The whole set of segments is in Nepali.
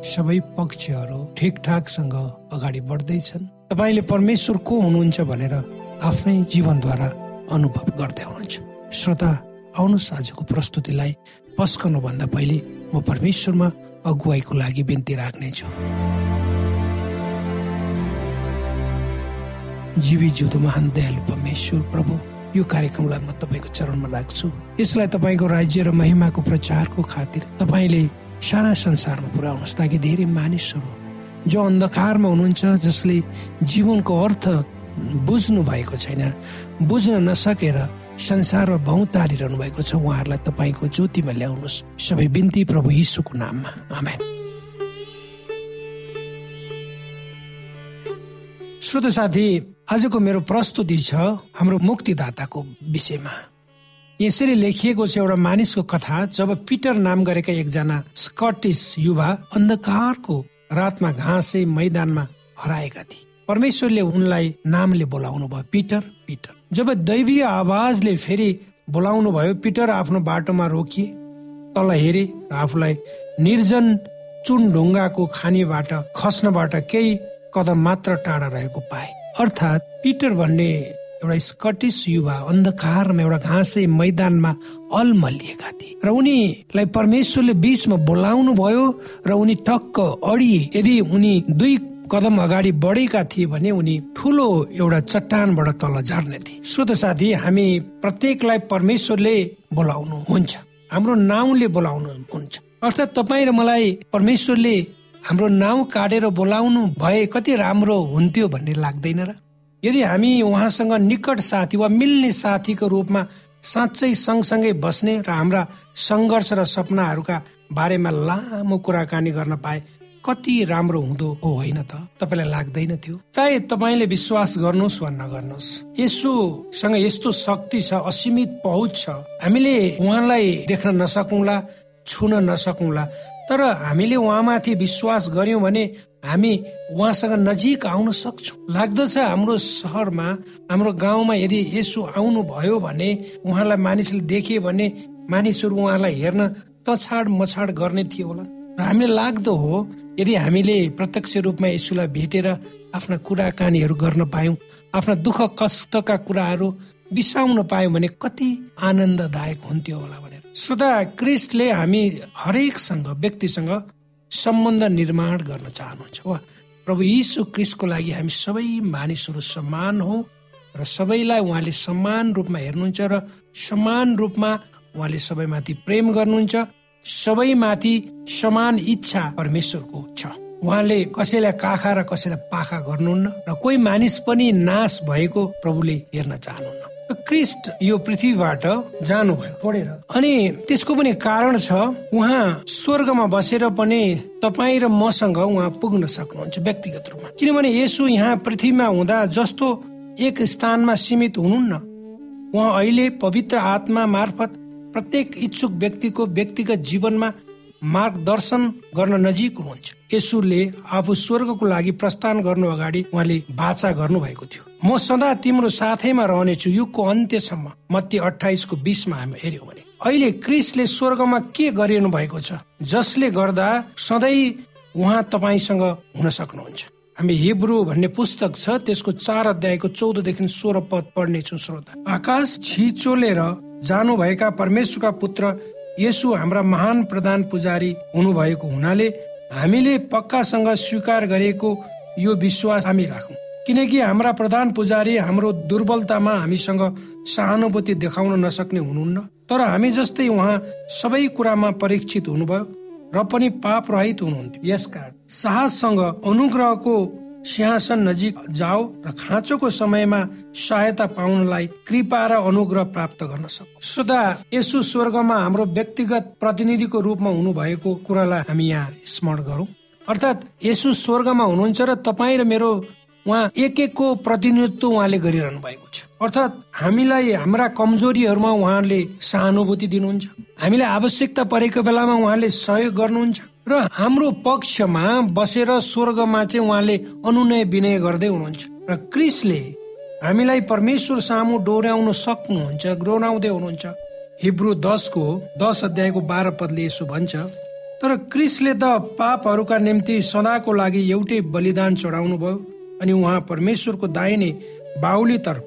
सबै पक्षहरू ठिकठाकसँग अगाडि बढ्दैछन्। तपाईँले परमेश्वर को हुनुहुन्छ भनेर आफ्नै जीवनद्वारा अनुभव गर्दै हुनुहुन्छ। श्रोता आउनुहोस् आजको प्रस्तुतिलाई भन्दा पहिले म परमेश्वरमा अगुवाईको लागि बिन्ती राख्नेछु। जीवी जिउँदो महान दयालु परमेश्वर प्रभु यो कार्यक्रमलाई म तपाईँको चरणमा राख्छु। यसलाई तपाईँको राज्य र महिमाको प्रचारको खातिर तपाईँले सारा संसारमा पुर्याउनुहोस् ताकि धेरै मानिसहरू जो अन्धकारमा हुनुहुन्छ जसले जीवनको अर्थ बुझ्नु भएको छैन बुझ्न नसकेर संसारमा भौतारिरहनु भएको छ उहाँहरूलाई तपाईँको ज्योतिमा ल्याउनुहोस् सबै बिन्ती प्रभु यीशुको नाममा आमेन श्रोत साथी आजको मेरो प्रस्तुति छ हाम्रो मुक्तिदाताको विषयमा यसरी लेखिएको छ एउटा मानिसको कथा जब पिटर नाम गरेका एकजना स्कटिस युवा अन्धकारको रातमा घाँसे मैदानमा हराएका थिए। परमेश्वरले उनलाई नामले बोलाउनु भयो पिटर पिटर। जब दैवीय आवाजले फेरि बोलाउनु भयो पिटर आफ्नो बाटोमा रोकिए। तल हेरे र आफूलाई निर्जन चुन ढुङ्गाको खानीबाट खस्नबाट केही कदम मात्र टाढा रहेको पाए। अर्थात् पिटर भन्ने एउटा स्कटिस युवा अन्धकारमा एउटा घाँसे मैदानमा अलमलिएका थिए। र उनीलाई परमेश्वरले बीचमा बोलाउनु भयो र उनी टक्क अडिए। यदि उनी दुई कदम अगाडि बढेका थिए भने उनी ठुलो एउटा चट्टानबाट तल झर्ने थिए। श्रोत साथी हामी प्रत्येकलाई परमेश्वरले बोलाउनु हुन्छ हाम्रो नाउँले बोलाउनु हुन्छ अर्थात् तपाईँ र मलाई परमेश्वरले हाम्रो नाउँ काटेर बोलाउनु भए कति राम्रो हुन्थ्यो भन्ने लाग्दैन र? यदि हामी उहाँसँग निकट साथी वा मिल्ने साथीको रूपमा साँच्चै सँगसँगै बस्ने र हाम्रा सङ्घर्ष र सपनाहरूका बारेमा लामो कुराकानी गर्न पाए कति राम्रो हुँदो हो होइन त? तपाईँलाई लाग्दैन थियो? चाहे तपाईँले विश्वास गर्नुहोस् वा नगर्नुहोस् यसोसँग यस्तो शक्ति छ असीमित पहुँच छ। हामीले उहाँलाई देख्न नसकौँला छुन नसकौँला। तर हामीले उहाँमाथि विश्वास गर्यौँ भने हामी उहाँसँग नजिक आउन सक्छौँ। लाग्दछ हाम्रो सहरमा हाम्रो गाउँमा यदि यसो आउनु भयो भने उहाँलाई मानिसले देखे भने मानिसहरू उहाँलाई हेर्न तछाड मछाड गर्ने थियो होला। र हामीलाई लाग्दो हो यदि हामीले प्रत्यक्ष रूपमा यसुलाई भेटेर आफ्ना कुराकानीहरू गर्न पायौँ आफ्ना दुःख कष्टका कुराहरू बिसाउन पायौँ भने कति आनन्ददायक हुन्थ्यो होला श्रोता क्रिस्टले हामी हरेकसँग व्यक्तिसँग सम्बन्ध निर्माण गर्न चाहनुहुन्छ। वा प्रभु यीशु क्रिस्टको लागि हामी सबै मानिसहरू समान हो र सबैलाई उहाँले समान रूपमा हेर्नुहुन्छ र समान रूपमा उहाँले सबैमाथि प्रेम गर्नुहुन्छ। सबैमाथि समान इच्छा परमेश्वरको छ। उहाँले कसैलाई काखा र कसैलाई पाखा गर्नुहुन्न र कोही मानिस पनि नाश भएको प्रभुले हेर्न चाहनुहुन्न। क्रिस्ट यो पृथ्वीबाट जानुभयो। छोडेर अनि त्यसको पनि कारण छ उहाँ स्वर्गमा बसेर पनि तपाईँ र मसँग उहाँ पुग्न सक्नुहुन्छ व्यक्तिगत रूपमा। किनभने यसो यहाँ पृथ्वीमा हुँदा जस्तो एक स्थानमा सीमित हुनुहुन्न। उहाँ अहिले पवित्र आत्मा मार्फत प्रत्येक इच्छुक व्यक्तिको व्यक्तिगत जीवनमा मार्गदर्शन गर्न नजिक हुनुहुन्छ। यसुले आफू स्वर्गको लागि प्रस्थान गर्नु अगाडि उहाँले बाचा गर्नु भएको थियो। म सदा तिम्रो साथैमा रहनेछु युगको अन्त्यसम्म। मत्ती अठाइसको बिसमा हामी हेऱ्यौँ भने अहिले क्रिसले स्वर्गमा के गरिनु भएको छ? जसले गर्दा सधैँ उहाँ तपाईँसँग हुन सक्नुहुन्छ। हामी हिब्रू भन्ने पुस्तक छ त्यसको चार अध्यायको चौधदेखि सोह्र पद पढ्नेछौँ श्रोता। आकाश छिचोलेर जानुभएका परमेश्वरका पुत्र यसु हाम्रा महान प्रधान पुजारी हुनुभएको हुनाले हामीले पक्कासँग स्वीकार गरेको यो विश्वास हामी राखौँ। किनकि हाम्रा प्रधान पुजारी हाम्रो दुर्बलतामा हामीसँग सहानुभूति देखाउन नसक्ने हुनुहुन्न। तर हामी जस्तै उहाँ सबै कुरामा परीक्षित हुनुभयो र पनि पाप रहित हुनुहुन्थ्यो। यसकारण साहससँग अनुग्रहको सिंहासन नजिक जाओ र खाँचोको समयमा सहायता पाउनलाई कृपा र अनुग्रह प्राप्त गर्न सक्छौ श्रोता यसो स्वर्गमा हाम्रो व्यक्तिगत प्रतिनिधिको रूपमा हुनु भएको कुरालाई हामी यहाँ स्मरण गरौँ। अर्थात् यसो स्वर्गमा हुनुहुन्छ र तपाईँ र मेरो उहाँ एक एकको प्रतिनिधित्व उहाँले गरिरहनु भएको छ। अर्थात् हामीलाई हाम्रा कमजोरीहरूमा उहाँले सहानुभूति दिनुहुन्छ। हामीलाई आवश्यकता परेको बेलामा उहाँले सहयोग गर्नुहुन्छ र हाम्रो पक्षमा बसेर स्वर्गमा चाहिँ उहाँले अनुनय विनय गर्दै हुनुहुन्छ। र क्रिसले हामीलाई परमेश्वर सामु डोर्याउन सक्नुहुन्छ डोराउँदै हुनुहुन्छ। हिब्रू दसको दस अध्यायको बाह्र पदले यसो भन्छ तर क्रिसले त पापहरूका निम्ति सदाको लागि एउटै बलिदान चढाउनु भयो अनि उहाँ परमेश्वरको दाहिने बाहुलीतर्फ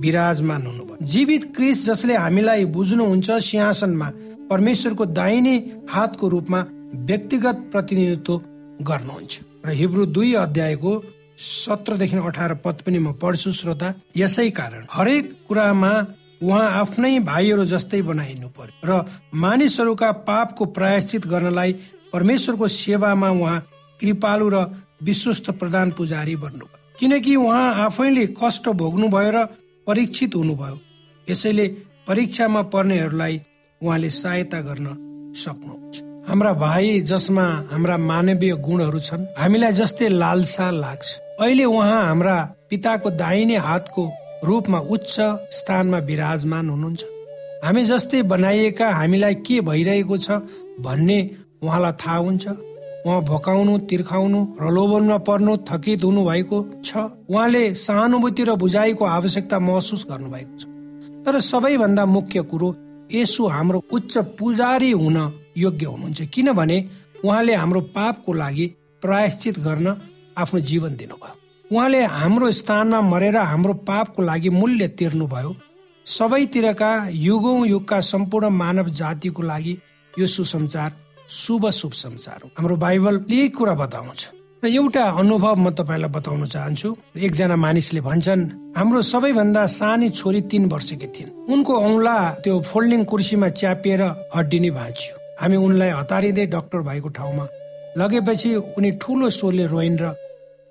विराजमान हुनुभयो। जीवित क्रिस जसले हामीलाई बुझ्नुहुन्छ सिंहासनमा परमेश्वरको दाहिने हातको रूपमा व्यक्तिगत प्रतिनिधित्व गर्नुहुन्छ। र हिब्रू दुई अध्यायको सत्रदेखि अठार पद पनि म पढ्छु श्रोता यसै कारण हरेक कुरामा उहाँ आफ्नै भाइहरू जस्तै बनाइनु पर्यो र मानिसहरूका पापको प्रायश्चित गर्नलाई परमेश्वरको सेवामा उहाँ कृपालु र विश्वस्त प्रधान पुजारी बन्नुभयो। किनकि उहाँ आफैले कष्ट भोग्नु भयो र परीक्षित हुनुभयो। यसैले परीक्षामा पर्नेहरूलाई उहाँले सहायता गर्न सक्नुहुन्छ। हाम्रा भाइ जसमा हाम्रा मानवीय गुणहरू छन् हामीलाई जस्तै लालसा लाग्छ। अहिले उहाँ हाम्रा पिताको दाहिने हातको रूपमा उच्च स्थानमा विराजमान हुनुहुन्छ। हामी जस्तै बनाइएका हामीलाई के भइरहेको छ भन्ने उहाँलाई थाहा हुन्छ। उहाँ भोकाउनु तिर्खाउनु प्रलोभनमा पर्नु थकित हुनु भएको छ। उहाँले सहानुभूति र बुझाइको आवश्यकता महसुस गर्नु भएको छ। तर सबैभन्दा मुख्य कुरो यसो हाम्रो उच्च पुजारी हुन योग्य हुनुहुन्छ। किनभने उहाँले हाम्रो पापको लागि प्रायश्चित गर्न आफ्नो जीवन दिनुभयो। उहाँले हाम्रो स्थानमा मरेर हाम्रो पापको लागि मूल्य तिर्नुभयो। सबैतिरका युगौं युगका सम्पूर्ण मानव जातिको लागि यो सुसमाचार शुभ शुभ समाचार हो। हाम्रो बाइबल यही कुरा बताउँछ। र एउटा अनुभव म तपाईँलाई बताउन चाहन्छु। एकजना मानिसले भन्छन् हाम्रो सबैभन्दा सानी छोरी तीन वर्षकी थिइन्। उनको औंला त्यो फोल्डिङ कुर्सीमा च्यापिएर हड्डी नै भाँच्यो। हामी उनलाई हतारिँदै डाक्टर भाइको ठाउँमा लगेपछि उनी ठुलो स्वरले रोइन् र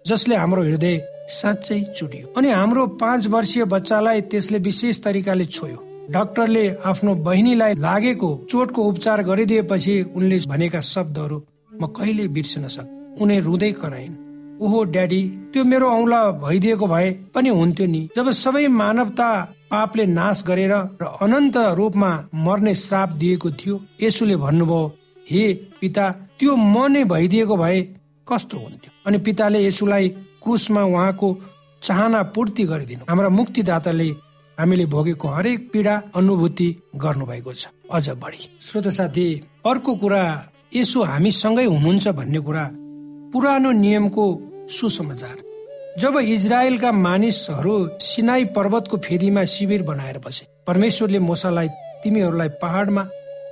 जसले हाम्रो हृदय साँच्चै चुडियो अनि हाम्रो पाँच वर्षीय बच्चालाई त्यसले विशेष तरिकाले छोयो। डाक्टरले आफ्नो बहिनीलाई लागेको चोटको उपचार गरिदिएपछि उनले भनेका शब्दहरू म कहिले बिर्सन सक्? उनी रुँदै कराइन्। ओहो ड्याडी त्यो मेरो औँला भइदिएको भए पनि हुन्थ्यो नि। जब सबै मानवता पापले नाश गरेर र अनन्त रूपमा मर्ने श्राप दिएको थियो यसुले भन्नुभयो हे पिता त्यो म नै भइदिएको भए कस्तो हुन्थ्यो? अनि पिताले यसुलाई क्रुसमा उहाँको चाहना पूर्ति गरिदिनु। हाम्रा मुक्तिदाताले हामीले भोगेको हरेक पीडा अनुभूति गर्नुभएको छ। अझ बढी। श्रोत साथी अर्को कुरा यसो हामीसँगै हुनुहुन्छ भन्ने कुरा पुरानो नियमको सुसमाचार। जब इजरायलका मानिसहरू सिनाई पर्वतको फेदीमा शिविर बनाएर बसे परमेश्वरले मोसालाई तिमीहरूलाई पहाडमा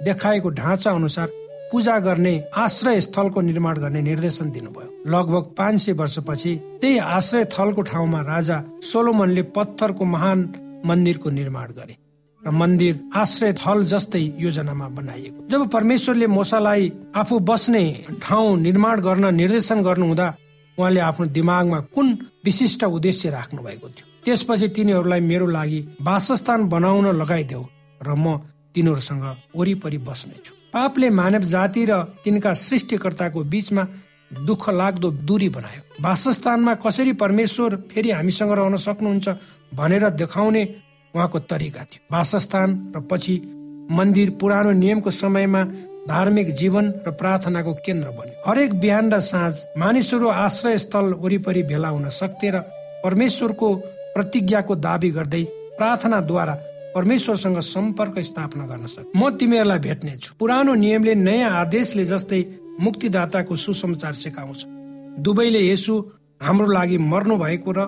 देखाएको ढाँचा अनुसार पूजा गर्ने आश्रय स्थलको निर्माण गर्ने निर्देशन दिनुभयो। लगभग पाँच सय वर्षपछि त्यही आश्रय थलको ठाउँमा राजा सोलोमनले पत्थरको महान मन्दिरको निर्माण गरे र मन्दिर आश्रय थल जस्तै योजनामा बनाइएको। जब परमेश्वरले मोसालाई आफू बस्ने ठाउँ निर्माण गर्न निर्देशन गर्नुहुँदा उहाँले आफ्नो दिमागमा कुन विशिष्ट उद्देश्य राख्नु भएको थियो? त्यसपछि तिनीहरूलाई मेरो लागि वासस्थान बनाउन लगाइदेऊ र म तिनीहरूसँग वरिपरि बस्नेछु। पापले मानव जाति र तिनका सृष्टिकर्ताको बीचमा दुःख लाग्दो दूरी बनायो। वासस्थानमा कसरी परमेश्वर फेरि हामीसँग रहन सक्नुहुन्छ भनेर देखाउने उहाँको तरिका थियो। वासस्थान र पछि मन्दिर पुरानो नियमको समयमा धार्मिक जीवन र प्रार्थनाको केन्द्र बन्यो। हरेक बिहान र साँझ मानिसहरू आश्रय स्थल वरिपरि भेला हुन सक्थे र परमेश्वरको प्रतिज्ञाको दावी गर्दै प्रार्थनाद्वारा परमेश्वरसँग सम्पर्क स्थापना गर्न सक्छ म तिमीहरूलाई भेट्ने छु। पुरानो नियमले नयाँ आदेशले जस्तै मुक्तिदाताको सुसमाचार सिकाउँछ। दुवैले यसु हाम्रो लागि मर्नु भएको र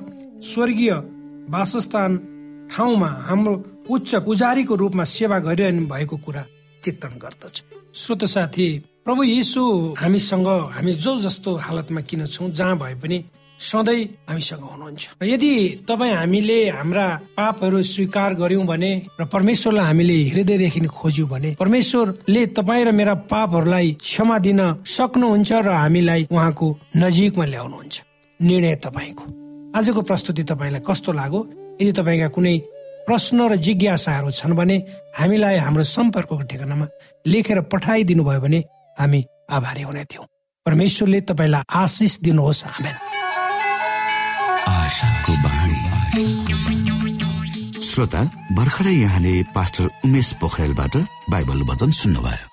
स्वर्गीय वासस्थान ठाउँमा हाम्रो उच्च पुजारीको रूपमा सेवा गरिरहनु भएको कुरा चित्रण गर्दछ। श्रोत साथी प्रभु यीशु हामीसँग हामी जो जस्तो हालतमा किन छौँ जहाँ भए पनि सधैँ हामीसँग हुनुहुन्छ। र यदि तपाईँ हामीले हाम्रा पापहरू स्वीकार गर्यौं भने र परमेश्वरलाई हामीले हृदयदेखि खोज्यौँ भने परमेश्वरले तपाईँ र मेरा पापहरूलाई क्षमा दिन सक्नुहुन्छ र हामीलाई उहाँको नजिकमा ल्याउनुहुन्छ। निर्णय तपाईँको। आजको प्रस्तुति तपाईँलाई कस्तो लाग्यो? यदि तपाईँका कुनै प्रश्न र जिज्ञासाहरू छन् भने हामीलाई हाम्रो सम्पर्कको ठेगानामा लेखेर पठाइदिनु भयो भने हामी आभारी हुने थियौँ। परमेश्वरले तपाईँलाई आशिष दिनुहोस्। आमेन। श्रोता भर्खरै यहाँले पास्टर उमेश पोखरेलबाट बाइबल वचन सुन्नुभयो।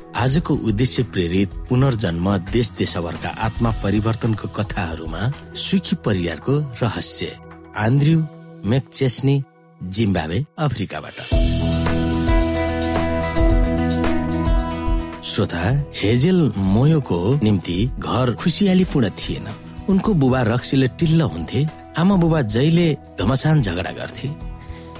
आजको उद्देश्य प्रेरित पुनर्जन्म देश देशभरका आत्मा परिवर्तनको कथाहरूमा सुखी परिवारको रहस्य। आन्द्रु मेकचेस्नी जिम्बावे अफ्रिकाबाट। श्रोता हेजेल मोयोको निम्ति घर खुसियालीपूर्ण थिएन। उनको बुबा रक्सीले टिल्ल हुन्थे आमा बुबा जहिले घमसान झगडा गर्थे।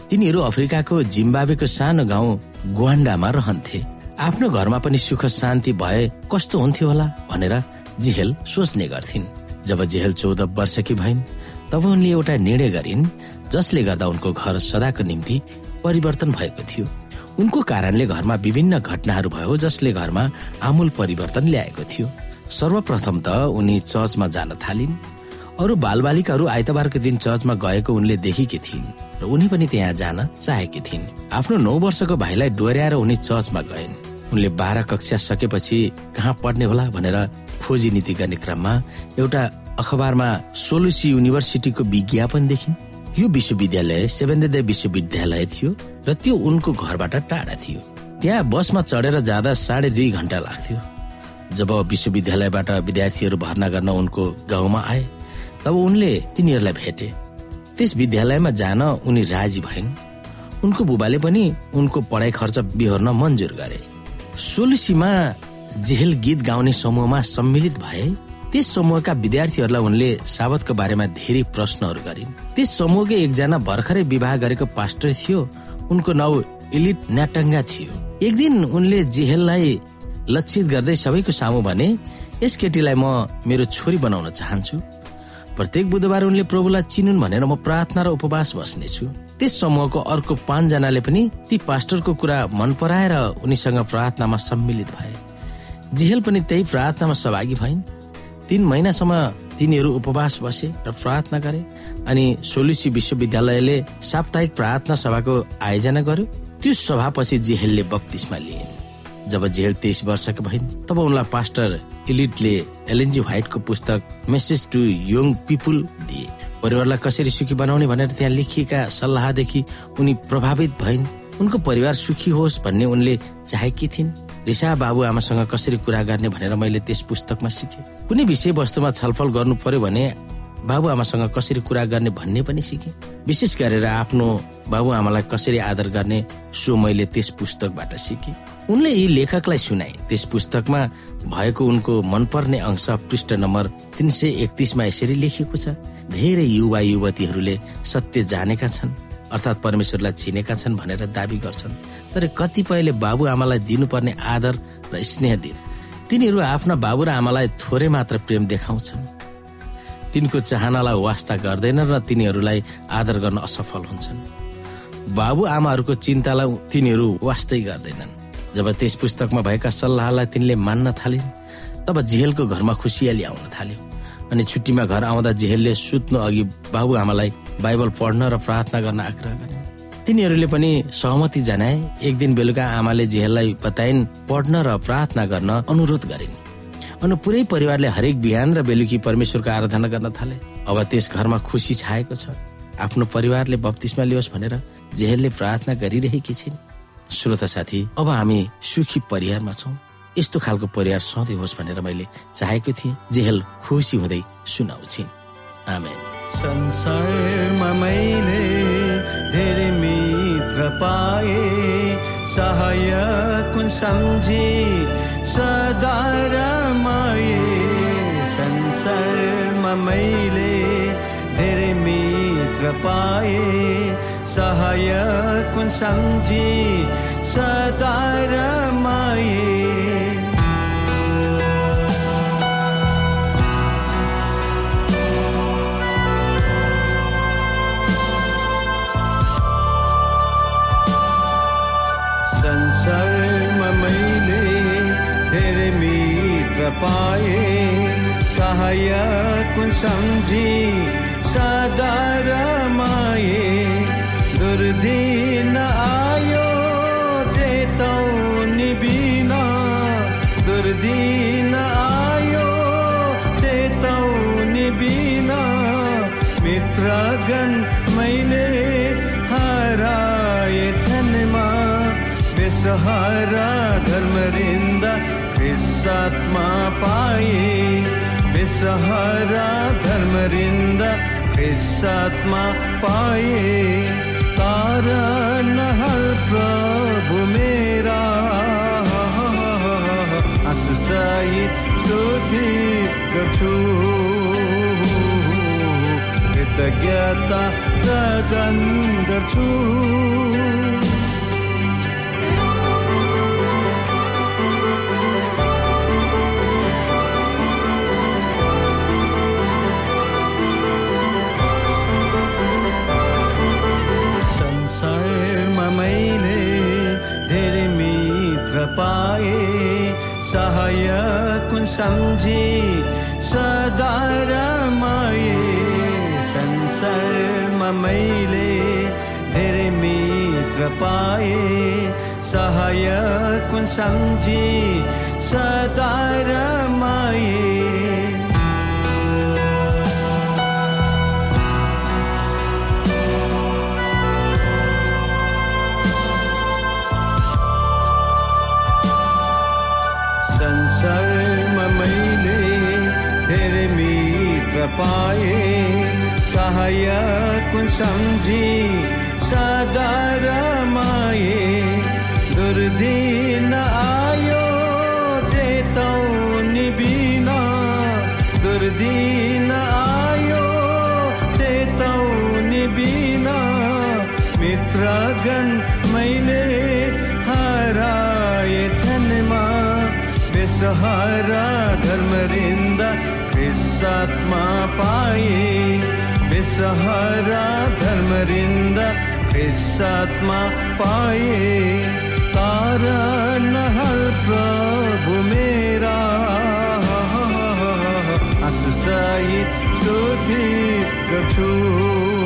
तिनीहरू अफ्रिकाको जिम्बावेको सानो गाउँ गुवान्डामा रहन्थे। आफ्नो घरमा पनि सुख शान्ति भए कस्तो हुन्थ्यो होला? भनेर जिहेल सोच्ने गर्थिन्। जब जेहेल चौध वर्षकी भइन् तब उनले एउटा निर्णय गरिन् जसले गर्दा उनको घर सदाको निम्ति परिवर्तन भएको थियो। उनको कारणले घरमा विभिन्न घटनाहरू भयो जसले घरमा आमूल परिवर्तन ल्याएको थियो। सर्वप्रथम त उनी चर्चमा जान थालिन्। अरू बालबालिकाहरू आइतबारको दिन चर्चमा गएको उनले देखेकी थिइन् र उनी पनि त्यहाँ जान चाहेकी थिइन्। आफ्नो नौ वर्षको भाइलाई डोर्याएर उनी चर्चमा गइन्। उनले बाह्र कक्षा सकेपछि कहाँ पढ्ने होला भनेर खोजी नीति गर्ने क्रममा एउटा अखबारमा सोलुसी युनिभर्सिटीको विज्ञापन देखिन्। यो विश्वविद्यालय सेभेन्देदेव विश्वविद्यालय थियो र त्यो उनको घरबाट टाढा थियो। त्यहाँ बसमा चढेर जाँदा साढे दुई घन्टा लाग्थ्यो। जब विश्वविद्यालयबाट विद्यार्थीहरू भर्ना गर्न उनको गाउँमा आए तब उनले तिनीहरूलाई भेटे। त्यस विद्यालयमा जान उनी राजी भइन्। उनको बुबाले पनि उनको पढाइ खर्च बिहोर्न मन्जुर गरे। सोलुसीमा जेहेल गीत गाउने समूहमा सम्मिलित भए त्यस समूहका विद्यार्थीहरूलाई उनले साबतको बारेमा धेरै प्रश्नहरू गरिन्। त्यस समूहकै एकजना भर्खरै विवाह गरेको पास्टर थियो। उनको नाउँ इलिट न्याटङ्गा थियो। एक दिन उनले जेहेललाई लक्षित गर्दै सबैको सामु भने यस केटीलाई म मेरो छोरी बनाउन चाहन्छु। प्रत्येक बुधबार उनले प्रभुलाई चिनुन् भनेर म प्रार्थना र उपवास बस्नेछु। त्यस समूहको अर्को पाँचजनाले पनि ती पास्टरको कुरा मन पराएर उनीसँग प्रार्थनामा सम्मिलित भए। जिहेल पनि त्यही प्रार्थनामा सहभागी भइन्। तीन महिनासम्म तिनीहरू उपवास बसे र प्रार्थना गरे अनि सोलुसी विश्वविद्यालयले साप्ताहिक प्रार्थना सभाको आयोजना गर्यो। त्यो सभापछि जेहेलले बत्तिसमा लिइन्। जब जेल तेइस वर्षको भइन् तब उनलाई पास्टर इलिटले एलएनजी व्हाइटको पुस्तक मेसेज टु यङ पिपुल दिए। परिवारलाई कसरी सुखी बनाउने भनेर त्यहाँ लेखिएका सल्लाहदेखि उनी प्रभावित भइन्। उनको परिवार सुखी होस् भन्ने उनले चाहेकी थिइन्। रिसा बाबु आमासँग कसरी कुरा गर्ने भनेर मैले त्यस पुस्तकमा सिकेँ। कुनै विषय वस्तुमा छलफल गर्नु पर्यो भने बाबुआमासँग कसरी कुरा गर्ने भन्ने पनि सिके। विशेष गरेर आफ्नो बाबुआमालाई कसरी आदर गर्ने सो मैले त्यस पुस्तकबाट सिकेँ। उनले यी लेखकलाई सुनाए। त्यस पुस्तकमा भएको उनको मनपर्ने अंश पृष्ठ नम्बर तिन सय एकतिसमा यसरी लेखिएको छ धेरै युवा युवतीहरूले सत्य जानेका छन् अर्थात् परमेश्वरलाई चिनेका छन् भनेर दावी गर्छन्। तर कतिपयले बाबुआमालाई दिनुपर्ने आदर र स्नेह दिन तिनीहरू आफ्ना बाबु र आमालाई थोरै मात्र प्रेम देखाउँछन्। तिनको चाहनालाई वास्ता गर्दैनन् र तिनीहरूलाई आदर गर्न असफल हुन्छन्। बाबु आमाहरूको चिन्तालाई तिनीहरू वास्तै गर्दैनन्। जब त्यस पुस्तकमा भएका सल्लाहलाई तिनले मान्न थालिन् तब झिहेलको घरमा खुसियाली आउन थाल्यो अनि छुट्टीमा घर आउँदा झिहेलले सुत्नु अघि बाबुआमालाई बाइबल पढ्न र प्रार्थना गर्न आग्रह गरे। तिनीहरूले पनि सहमति जनाए एक दिन बेलुका आमाले झिहेललाई बताइन् पढ्न र प्रार्थना गर्न अनुरोध गरिन्। अनि पुरै परिवारले हरेक बिहान र बेलुकी परमेश्वरको आराधना गर्न थाले। अब त्यस घरमा खुसी छाएको छ। आफ्नो परिवारले बत्तिसमा लियोस् भनेर जेहेलले प्रार्थना गरिरहेकी छिन्। श्रोता साथी अब हामी सुखी परिवारमा छौँ। यस्तो खालको परिवार सधैँ होस् भनेर मैले चाहेको थिएँ। जेहेल खुसी हुँदै सुनाउँछिन्। आमेन। संसारमा मैले धेरै मित्र पाए। सहायक सम्झी। सदारमाय संसर् मैले भेरमित्रपाये कुसञ्जी सदारमाय पाए सहायक सम्झी सदा रमाए दुर्दिन आयो चेतौनी बिना। दुर्दिन आयो चेतौनी बिना। मित्रगण मैले हराए छन् बेसहारा धर्मरिन्द ख्रिसात्मा पाए बेसहारा धर्मरिन्द ख्रिसात्मा पाए कारण हर प्रभु मेरा आँसु सहित स्तुति गर्छु कृतज्ञता प्रदान गर्छु कृपा सहय कुं सम् समाय संसर् मैले हेरमी कृपा सहय कुन् मित्रगण मैले हराए छन् बेसहारा धर्मरिन्दा साथमा पाए। बेसहारा धर्मरिन्द साथमा पाए। कारण हर प्रभु मेरा। आँसु सहित स्तुति गर्छु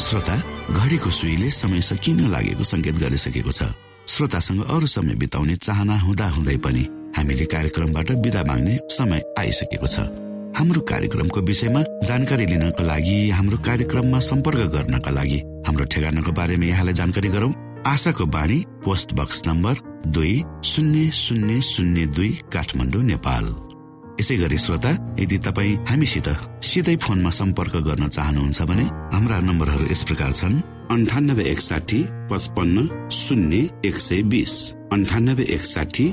श्रोता घडीको सुईले समय सकिन लागेको संकेत गरिसकेको छ। श्रोतासँग अरू समय बिताउने चाहना हुँदा हुँदै पनि हामीले कार्यक्रमबाट विदा माग्ने समय आइसकेको छ। हाम्रो कार्यक्रमको विषयमा जानकारी लिनको लागि हाम्रो कार्यक्रममा सम्पर्क गर्नका लागि हाम्रो ठेगानाको बारेमा यहाँलाई जानकारी गरौं। आशाको बाणी पोस्ट बक्स नम्बर दुई शून्य शून्य शून्य दुई काठमाडौँ नेपाल। यसै गरी श्रोता यदि तपाईँ हामीसित सिधै फोनमा सम्पर्क गर्न चाहनुहुन्छ भने हाम्रा नम्बरहरू यस प्रकार छन्। अन्ठानब्बे एकसाठी पचपन्न शून्य एक सय बिस। अन्ठानब्बे एकसाठी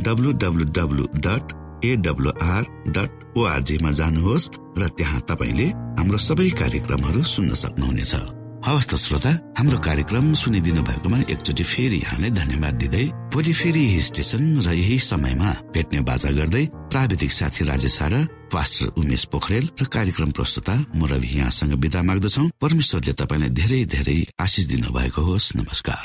W W W dot AWR dot ओआरजीमा जानुहोस् र त्यहाँ तपाईँले हाम्रो सबै कार्यक्रमहरू सुन्न सक्नुहुनेछ। हवस् त श्रोता हाम्रो कार्यक्रम सुनिदिनु भएकोमा एकचोटि फेरि यहाँलाई धन्यवाद दिँदै भोलि फेरि यही स्टेशन र यही समयमा भेट्ने बाजा गर्दै प्राविधिक साथी राजेश र पास्टर उमेश पोखरेल र कार्यक्रम प्रस्तुता म रवि यहाँसँग विदा माग्दछौ। परमेश्वरले तपाईँलाई धेरै धेरै आशिष दिनु भएको होस्। नमस्कार।